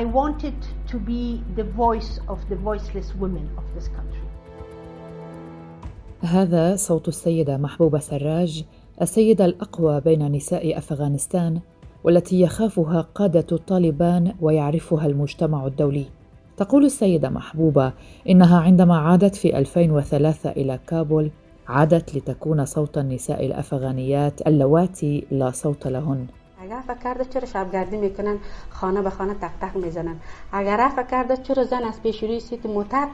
I wanted to be the voice of the voiceless women of this country. هذا صوت السيدة محبوبة سراج السيدة الأقوى بين نساء أفغانستان والتي يخافها قادة طالبان ويعرفها المجتمع الدولي. تقول السيدة محبوبة إنها عندما عادت في 2003 إلى كابول عادت لتكون صوت النساء الأفغانيات اللواتي لا صوت لهن اگر فکر کرده چرا شبگردی میکنن؟ خانه به خانه تک تک میزنن. اگر فکر کرده چرا زن از پیش روی سیت موتر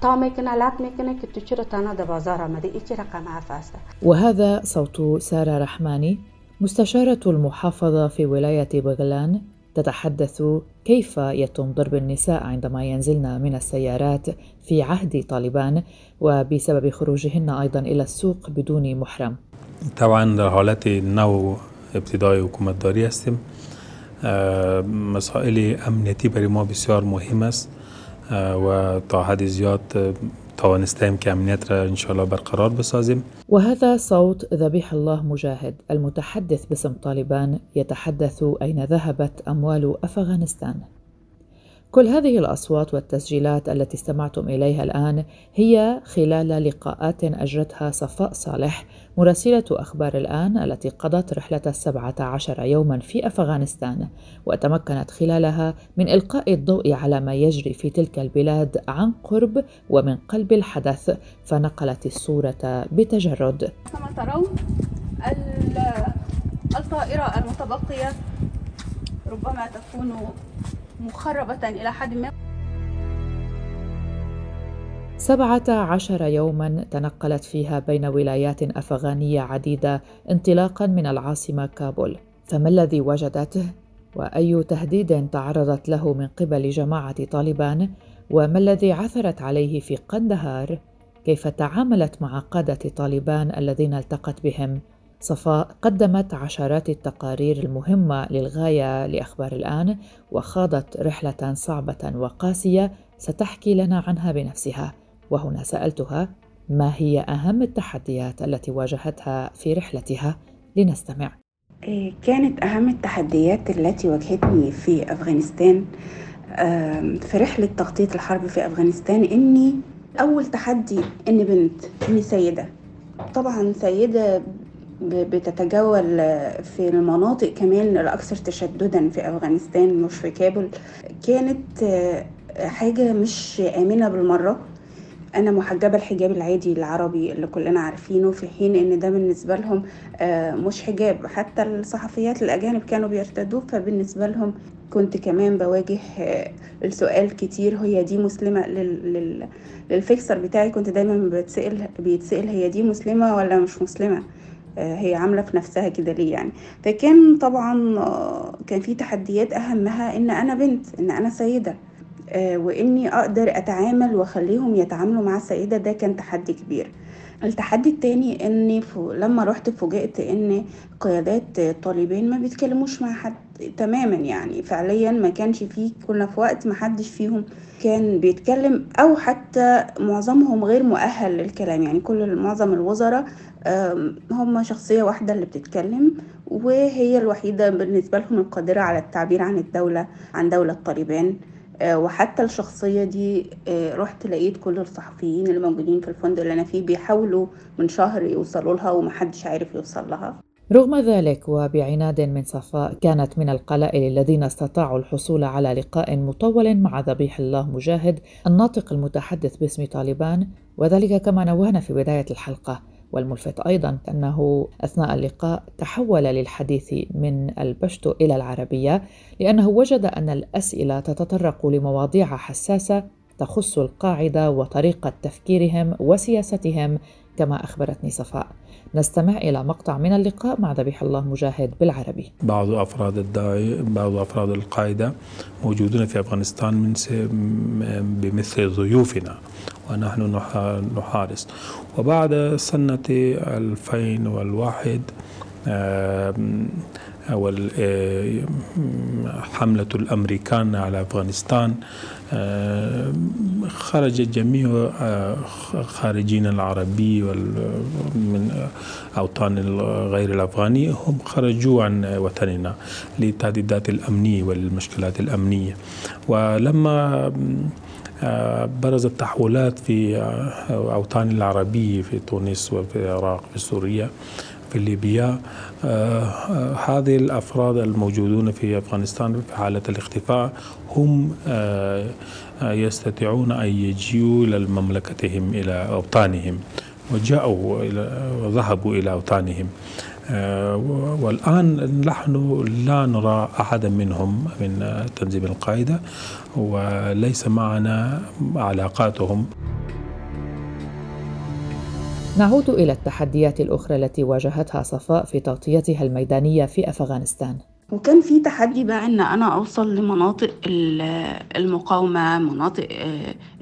تا میکنه لط میکنه که تو چرا تنها در بازار آمده این چه رقم حرف است؟ وهذا صوت سارة رحماني مستشارة المحافظة في ولاية بغلان تتحدث كيف يتم ضرب النساء عندما ينزلن من السيارات في عهد طالبان وبسبب خروجهن أيضا إلى السوق بدون محرم. طبعا در حالت نو ابتدای حکومت داری هستیم مسائل امنیتی برای ما بسیار مهم است. و تا حد زیاد توانستیم که امنیت را انشاءالله برقرار بسازیم. وهذا صوت ذبيح الله مجاهد المتحدث باسم طالبان يتحدث أين ذهبت أموال أفغانستان. كل هذه الأصوات والتسجيلات التي استمعتم إليها الآن هي خلال لقاءات أجرتها صفاء صالح مراسلة أخبار الآن التي قضت رحلة السبعة عشر يوما في أفغانستان وتمكنت خلالها من إلقاء الضوء على ما يجري في تلك البلاد عن قرب ومن قلب الحدث فنقلت الصورة بتجرد. كما ترون الطائرة المتبقية ربما تكون مخربة إلى حد ما. سبعة عشر يوما تنقلت فيها بين ولايات أفغانية عديدة انطلاقا من العاصمة كابول. فما الذي وجدته؟ وأي تهديد تعرضت له من قبل جماعة طالبان؟ وما الذي عثرت عليه في قندهار؟ كيف تعاملت مع قادة طالبان الذين التقت بهم؟ صفاء قدمت عشرات التقارير المهمة للغاية لأخبار الآن وخاضت رحلة صعبة وقاسية ستحكي لنا عنها بنفسها. وهنا سألتها ما هي أهم التحديات التي واجهتها في رحلتها؟ لنستمع. إيه، كانت أهم التحديات التي واجهتني في أفغانستان في رحلة تخطيط الحرب في أفغانستان إني أول تحدي إني بنت إني سيدة. طبعا سيدة بتتجول في المناطق كمان الأكثر تشددا في أفغانستان مش في كابل. كانت آه، حاجة مش آمنة بالمرة. أنا محجبة الحجاب العادي العربي اللي كلنا عارفينه في حين إن ده بالنسبة لهم آه، مش حجاب. حتى الصحفيات الأجانب كانوا بيرتدوه فبالنسبة لهم كنت كمان بواجه آه، السؤال كتير. هي دي مسلمة للفيكسر بتاعي؟ كنت دايما بتسأل بيتسأل هي دي مسلمة ولا مش مسلمة؟ هي عاملة في نفسها كده ليه يعني. فكان طبعا آه، كان في تحديات أهمها إن أنا بنت إن أنا سيدة آه، وإني أقدر أتعامل وأخليهم يتعاملوا مع السيده ده كان تحدي كبير. التحدي التاني إني لما رحت فوجئت إن قيادات طالبين ما بيتكلموش مع حد تماما يعني. فعليا ما كانش فيه كنا في وقت ما حدش فيهم كان بيتكلم أو حتى معظمهم غير مؤهل للكلام. يعني كل معظم الوزراء هم شخصية واحدة اللي بتتكلم وهي الوحيدة بالنسبة لهم القادرة على التعبير عن الدولة عن دولة طالبان آه، وحتى الشخصية دي آه، رحت لقيت كل الصحفيين اللي موجودين في الفندق اللي أنا فيه بيحاولوا من شهر يوصلوا لها ومحدش عارف يوصل لها. رغم ذلك وبعناد من صفاء كانت من القلائل الذين استطاعوا الحصول على لقاء مطول مع ذبيح الله مجاهد الناطق المتحدث باسم طالبان وذلك كما نوهنا في بداية الحلقة والملفت أيضا أنه أثناء اللقاء تحول للحديث من البشتو إلى العربية لأنه وجد أن الأسئلة تتطرق لمواضيع حساسة تخص القاعدة وطريقة تفكيرهم وسياستهم كما أخبرتني صفاء. نستمع إلى مقطع من اللقاء مع ذبيح الله مجاهد بالعربي. بعض أفراد الداعي بعض أفراد القاعدة موجودون في أفغانستان من بمثل ضيوفنا ونحن نحارس وبعد سنة 2001 حملة الأمريكان على أفغانستان خرج جميع خارجين العربي من أوطان غير الأفغاني هم خرجوا عن وطننا للتهديدات الأمنية والمشكلات الأمنية. ولما برزت تحولات في أوطان العربية في تونس وفي العراق في سوريا في ليبيا هذه الأفراد الموجودون في أفغانستان في حالة الاختفاء هم يستطيعون أن يجيوا إلى مملكتهم إلى أوطانهم وجاءوا إلى وذهبوا إلى أوطانهم. والآن نحن لا نرى أحدا منهم من تنظيم القاعدة وليس معنا علاقاتهم. نعود إلى التحديات الأخرى التي واجهتها صفاء في تغطيتها الميدانية في أفغانستان. وكان في تحدي بقى إن أنا أوصل لمناطق المقاومة مناطق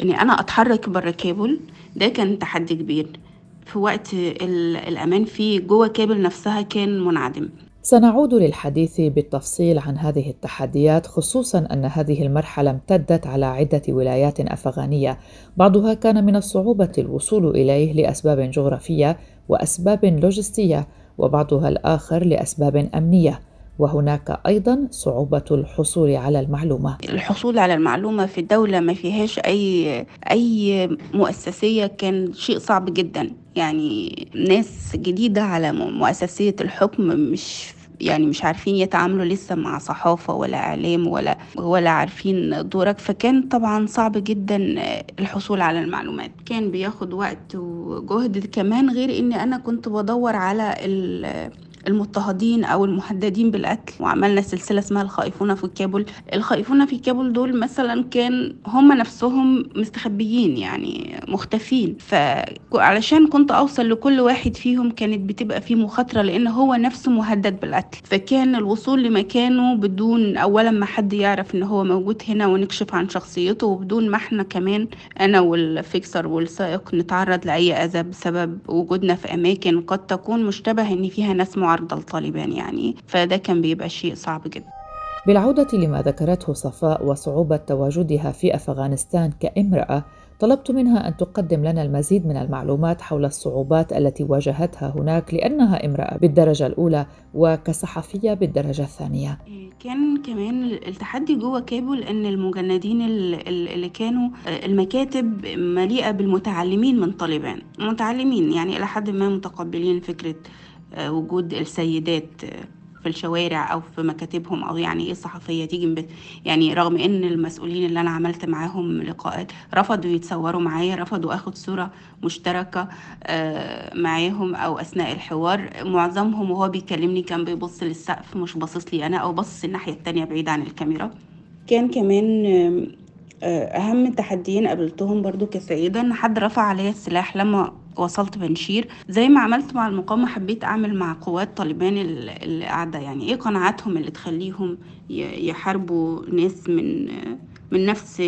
إني أنا أتحرك بره كابل. ده كان تحدي كبير. في وقت الأمان فيه جوه كابل نفسها كان منعدم. سنعود للحديث بالتفصيل عن هذه التحديات خصوصا أن هذه المرحلة امتدت على عدة ولايات أفغانية. بعضها كان من الصعوبة الوصول إليه لأسباب جغرافية وأسباب لوجستية وبعضها الآخر لأسباب أمنية. وهناك أيضا صعوبة الحصول على المعلومة. الحصول على المعلومة في دوله ما فيهاش اي أي مؤسسية كان شيء صعب جدا. يعني ناس جديدة على مؤسسيه الحكم مش يعني مش عارفين يتعاملوا لسه مع صحافة ولا إعلام ولا ولا عارفين دورك. فكان طبعا صعب جدا الحصول على المعلومات. كان بياخد وقت وجهد كمان غير إني أنا كنت بدور على المضطهدين أو المهددين بالقتل وعملنا سلسلة اسمها الخائفون في كابل. الخائفون في كابل دول مثلا كان هم نفسهم مستخبيين يعني مختفين. فعلشان كنت أوصل لكل واحد فيهم كانت بتبقى فيه مخاطرة لأن هو نفسه مهدد بالقتل فكان الوصول لمكانه بدون اولا ما حد يعرف إن هو موجود هنا ونكشف عن شخصيته وبدون ما إحنا كمان أنا والفيكسر والسائق نتعرض لأي أذى بسبب وجودنا في أماكن قد تكون مشتبه إن فيها ناس معارضة لطالبان يعني فده كان بيبقى شيء صعب جدا. بالعودة لما ذكرته صفاء وصعوبة تواجدها في أفغانستان كامرأة طلبت منها أن تقدم لنا المزيد من المعلومات حول الصعوبات التي واجهتها هناك لأنها امرأة بالدرجة الأولى وكصحفية بالدرجة الثانية. كان كمان التحدي جوه كابل إن المجندين اللي كانوا المكاتب مليئة بالمتعلمين من طالبان متعلمين يعني إلى حد ما متقبلين فكرة وجود السيدات في الشوارع أو في مكاتبهم أو يعني إيه صحفيه تيجي يعني رغم إن المسؤولين اللي أنا عملت معاهم لقاءات رفضوا يتصوروا معايا رفضوا أخد صورة مشتركة معاهم أو أثناء الحوار معظمهم وهو بيكلمني كان بيبص للسقف مش باصص لي أنا أو باصص الناحية التانية بعيد عن الكاميرا. كان كمان أهم تحديين قابلتهم برضو كسيدة إن حد رفع عليا السلاح لما وصلت بنشير. زي ما عملت مع المقاومة حبيت أعمل مع قوات طالبان اللي قاعدة يعني إيه قناعاتهم اللي تخليهم يحاربوا ناس من من نفس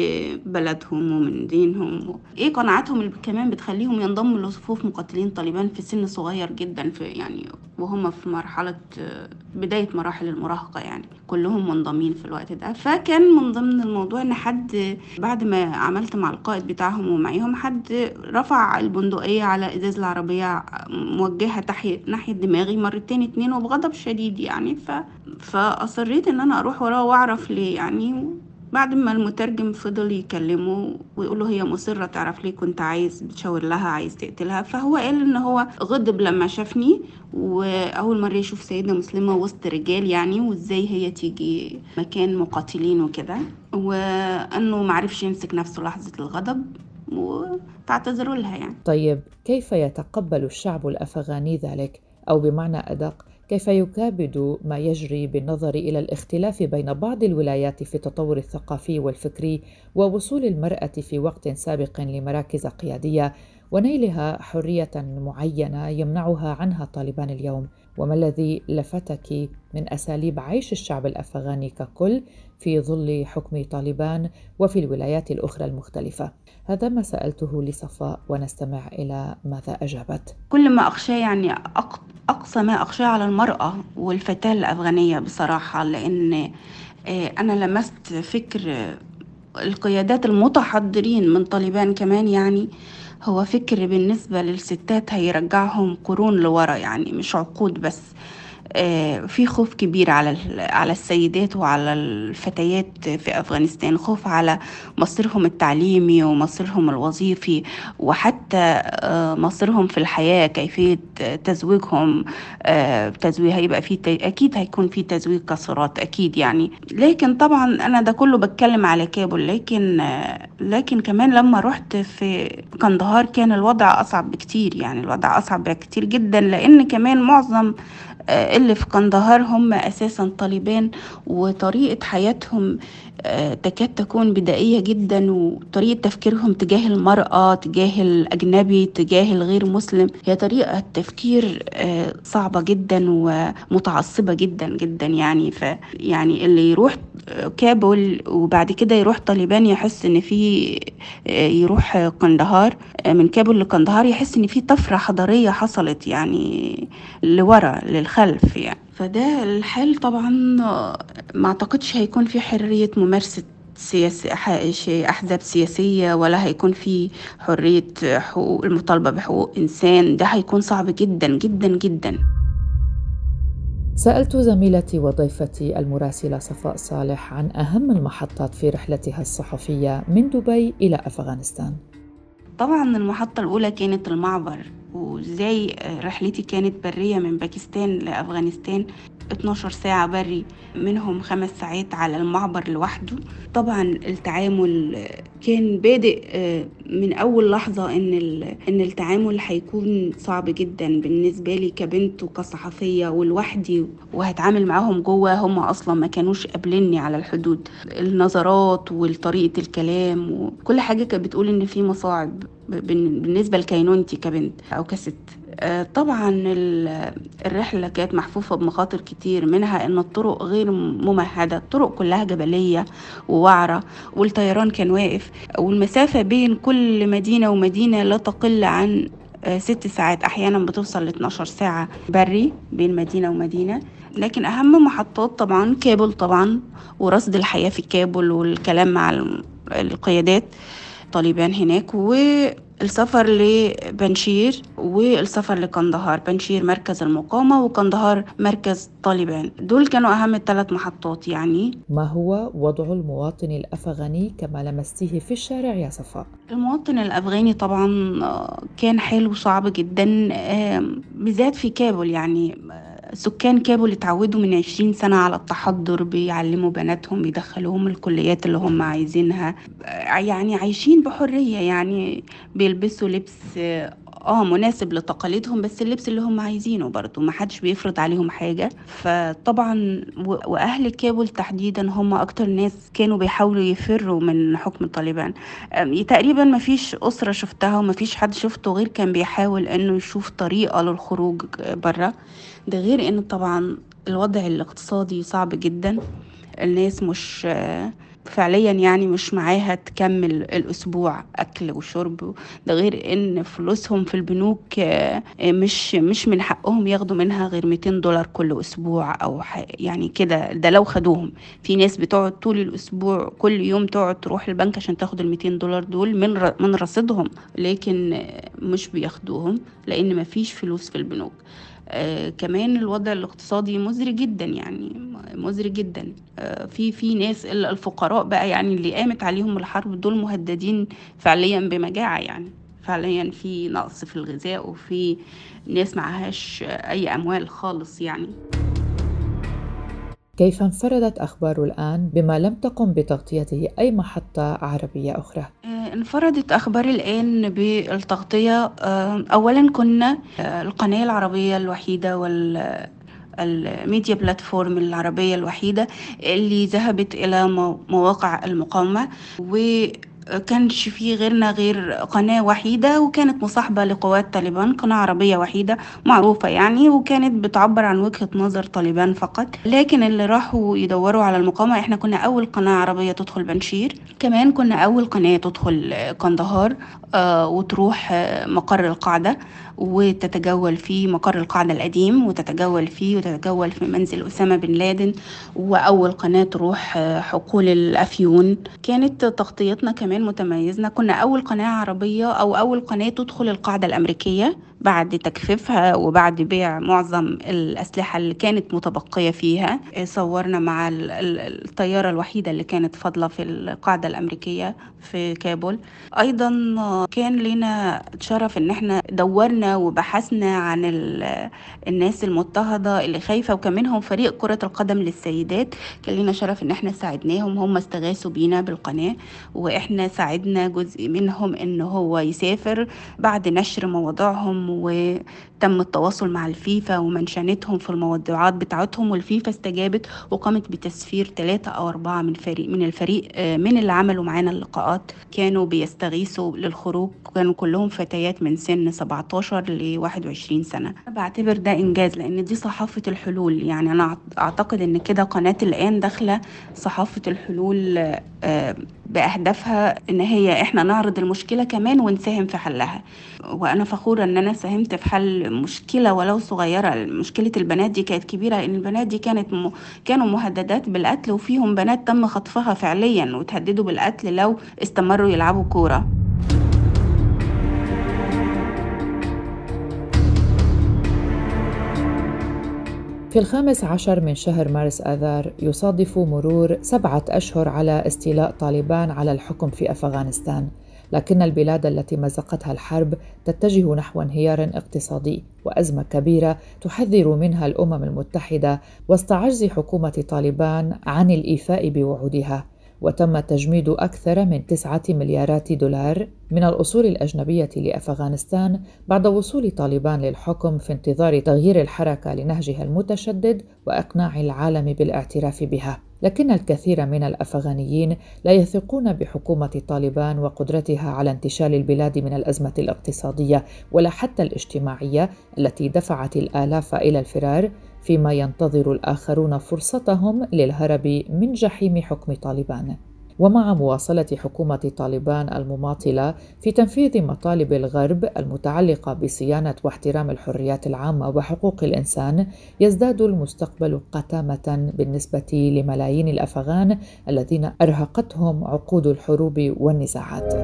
بلدهم ومن دينهم. إيه قناعاتهم اللي كمان بتخليهم ينضموا لصفوف مقاتلين طالبان في سن صغير جدا في يعني وهم في مرحلة بداية مراحل المراهقة يعني. كلهم منضمين في الوقت ده. فكان من ضمن الموضوع إن حد بعد ما عملت مع القائد بتاعهم ومعيهم حد رفع البندقية على إزاز العربية موجهة تحي ناحية دماغي مرتين اتنين وبغضب شديد يعني. ف... فأصريت إن أنا أروح وراه وأعرف ليه يعني. بعد ما المترجم فضل يكلمه ويقول له هي مصرة تعرف ليه كنت عايز بتشاور لها عايز تقتلها. فهو قال إن هو غضب لما شافني وأول مرة يشوف سيدة مسلمة وسط رجال يعني وإزاي هي تيجي مكان مقاتلين وكده. وإنه معرفش يمسك نفسه لحظة الغضب وتعتذروا لها يعني. طيب كيف يتقبل الشعب الأفغاني ذلك؟ أو بمعنى أدق كيف يكابد ما يجري بالنظر إلى الاختلاف بين بعض الولايات في التطور الثقافي والفكري ووصول المرأة في وقت سابق لمراكز قيادية ونيلها حرية معينة يمنعها عنها طالبان اليوم. وما الذي لفتك من أساليب عيش الشعب الأفغاني ككل في ظل حكم طالبان وفي الولايات الأخرى المختلفة؟ هذا ما سألته لصفاء ونستمع إلى ماذا أجابت. كل ما اخشاه يعني أقصى ما أخشاه على المرأة والفتاة الأفغانية بصراحة لأن آه، أنا لمست فكر القيادات المتحضرين من طالبان كمان يعني. هو فكر بالنسبة للستات هيرجعهم قرون لورا يعني مش عقود بس. في خوف كبير على على السيدات وعلى الفتيات في أفغانستان خوف على مصيرهم التعليمي ومصيرهم الوظيفي وحتى آه، مصيرهم في الحياة كيفية تزويجهم آه، تزويج هيبقى في أكيد هيكون في تزويج كسرات أكيد يعني. لكن طبعا أنا ده كله بتكلم على كابول لكن لكن كمان لما رحت في قندهار كان الوضع أصعب بكتير يعني الوضع أصعب بكتير جدا لأن كمان معظم آه، اللي في قندهار هم أساسا طالبان وطريقة حياتهم آه، تكاد تكون بدائية جدا وطريقة تفكيرهم تجاه المرأة تجاه الأجنبي تجاه الغير مسلم. هي طريقة تفكير آه، صعبة جدا ومتعصبة جدا جدا يعني. ف يعني اللي يروح كابول وبعد كده يروح طالبان يحس إن في يروح قندهار. من كابول لقندهار يحس إن في طفرة حضارية حصلت يعني لورا للخلف يعني. فده الحال طبعا ما أعتقدش هيكون في حرية ممارسة سياسي أحزاب سياسية ولا هيكون في حرية حقوق المطالبة بحقوق إنسان. ده هيكون صعب جدا جدا جدا. سألت زميلتي وضيفتي المراسلة صفاء صالح عن أهم المحطات في رحلتها الصحفية من دبي إلى أفغانستان. طبعا المحطة الأولى كانت المعبر وإزاي رحلتي كانت برية من باكستان لأفغانستان. 12 ساعة بري منهم خمس ساعات على المعبر لوحده. طبعا التعامل كان بادئ آه، من أول لحظة إن إن التعامل هيكون صعب جدا بالنسبة لي كبنت وكصحفية ولوحدي وهتعامل معاهم جوه. هم أصلا ما كانوش قابليني على الحدود. النظرات وطريقة الكلام وكل حاجة كانت بتقول إن في مصاعب بالنسبة لكينونتي كبنت أو كست. طبعا الرحلة كانت محفوفة بمخاطر كتير منها إن الطرق غير ممهدة الطرق كلها جبلية ووعرة والطيران كان واقف والمسافة بين كل مدينة ومدينة لا تقل عن آه، ست ساعات أحيانا بتوصل ل 12 ساعة بري بين مدينة ومدينة. لكن أهم محطات طبعا كابل طبعا ورصد الحياة في كابل والكلام مع القيادات طالبان هناك والسفر لبانشير والسفر لقندهار بانشير مركز المقاومة وقندهار مركز طالبان. دول كانوا أهم الثلاث محطات يعني. ما هو وضع المواطن الأفغاني كما لمستيه في الشارع يا صفاء؟ المواطن الأفغاني طبعا كان حاله صعب جدا بالذات في كابول يعني. سكان كابول اتعودوا من عشرين سنة على التحضر بيعلموا بناتهم بيدخلوهم الكليات اللي هم عايزينها. يعني عايشين بحرية يعني بيلبسوا لبس آه مناسب لتقاليدهم بس اللبس اللي هم عايزينه برضه. ما حدش بيفرض عليهم حاجة. فطبعا وأهل كابول تحديدا هم أكتر ناس كانوا بيحاولوا يفروا من حكم طالبان تقريبا ما فيش أسرة شفتها وما فيش حد شفته غير كان بيحاول إنه يشوف طريقة للخروج برا. ده غير إن طبعا الوضع الاقتصادي صعب جدا. الناس مش فعليا يعني مش معاها تكمل الأسبوع أكل وشرب. ده غير إن فلوسهم في البنوك مش مش من حقهم ياخدوا منها غير 200 دولار كل أسبوع أو يعني كده. ده لو خدوهم. في ناس بتقعد طول الأسبوع كل يوم تقعد تروح البنك عشان تاخد ال 200 دولار دول من من رصيدهم. لكن مش بياخدوهم لأن مفيش فلوس في البنوك. آه كمان الوضع الاقتصادي مزري جدا يعني مزري جدا. آه في في ناس الفقراء بقى يعني اللي قامت عليهم الحرب دول مهددين فعليا بمجاعة يعني. فعليا في نقص في الغذاء وفي ناس معهاش أي أموال خالص يعني. كيف انفردت أخبار الآن بما لم تقم بتغطيته أي محطة عربية أخرى؟ آه، انفردت أخبار الآن بالتغطية. آه، أولا كنا آه، القناة العربية الوحيدة وال الميديا بلاتفورم العربية الوحيدة اللي ذهبت إلى مواقع المقاومة و كانش في غيرنا غير قناة وحيدة وكانت مصاحبة لقوات طالبان قناة عربية وحيدة معروفة يعني وكانت بتعبر عن وجهة نظر طالبان فقط. لكن اللي راحوا يدوروا على المقاومة إحنا كنا أول قناة عربية تدخل بنشير. كمان كنا أول قناة تدخل قندهار آه وتروح آه مقر القاعدة وتتجول في مقر القاعدة القديم وتتجول فيه وتتجول في منزل أسامة بن لادن. وأول قناة تروح آه حقول الأفيون. كانت تغطيتنا كمان متميزنا كنا أول قناة عربية أو أول قناة تدخل القاعدة الأمريكية بعد تجفيفها وبعد بيع معظم الأسلحة اللي كانت متبقية فيها. صورنا مع الطيارة الوحيدة اللي كانت فاضلة في القاعدة الأمريكية في كابول. أيضا كان لنا شرف إن إحنا دورنا وبحثنا عن الناس المضطهدة اللي خايفة وكان منهم فريق كرة القدم للسيدات. كان لنا شرف إن إحنا ساعدناهم هم استغاثوا بينا بالقناة وإحنا ساعدنا جزء منهم إن هو يسافر بعد نشر مواضيعهم وتم التواصل مع الفيفا ومنشنتهم في الموضوعات بتاعتهم والفيفا استجابت وقامت بتسفير ثلاثة أو أربعة من فريق من الفريق من اللي عملوا معانا اللقاءات. كانوا بيستغيثوا للخروج كانوا كلهم فتيات من سن 17 ل 21 سنة. بعتبر ده إنجاز لأن دي صحافة الحلول. يعني أنا أعتقد إن كده قناة الآن داخلة صحافة الحلول بأهدافها إن هي إحنا نعرض المشكلة كمان ونساهم في حلها. وأنا فخورة إن أنا ساهمت في حل مشكلة ولو صغيرة. مشكلة البنات دي كانت كبيرة لأن البنات دي كانت م... كانوا مهددات بالقتل وفيهم بنات تم خطفها فعليا وتهددوا بالقتل لو استمروا يلعبوا كورة. في الخامس عشر من شهر مارس آذار يصادف مرور سبعة أشهر على استيلاء طالبان على الحكم في أفغانستان. لكن البلاد التي مزقتها الحرب تتجه نحو انهيار اقتصادي وأزمة كبيرة تحذر منها الأمم المتحدة وسط عجز حكومة طالبان عن الإيفاء بوعودها. وتم تجميد أكثر من تسعة مليارات دولار من الأصول الأجنبية لأفغانستان بعد وصول طالبان للحكم في انتظار تغيير الحركة لنهجها المتشدد وإقناع العالم بالاعتراف بها. لكن الكثير من الأفغانيين لا يثقون بحكومة طالبان وقدرتها على انتشال البلاد من الأزمة الاقتصادية ولا حتى الاجتماعية التي دفعت الآلاف إلى الفرار فيما ينتظر الآخرون فرصتهم للهرب من جحيم حكم طالبان ومع مواصلة حكومة طالبان المماطلة في تنفيذ مطالب الغرب المتعلقة بصيانة واحترام الحريات العامة وحقوق الإنسان يزداد المستقبل قتامة بالنسبة لملايين الأفغان الذين أرهقتهم عقود الحروب والنزاعات.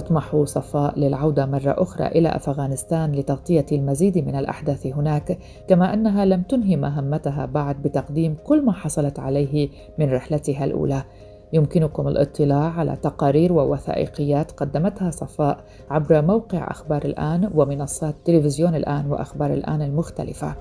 تطمح صفاء للعودة مرة أخرى إلى أفغانستان لتغطية المزيد من الأحداث هناك، كما أنها لم تنهي مهمتها بعد بتقديم كل ما حصلت عليه من رحلتها الأولى. يمكنكم الاطلاع على تقارير ووثائقيات قدمتها صفاء عبر موقع أخبار الآن ومنصات تلفزيون الآن وأخبار الآن المختلفة.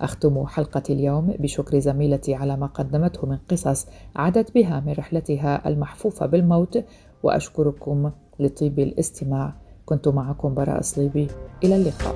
أختم حلقة اليوم بشكر زميلتي على ما قدمته من قصص عادت بها من رحلتها المحفوفة بالموت وأشكركم لطيب الاستماع. كنت معكم براء صليبي. إلى اللقاء.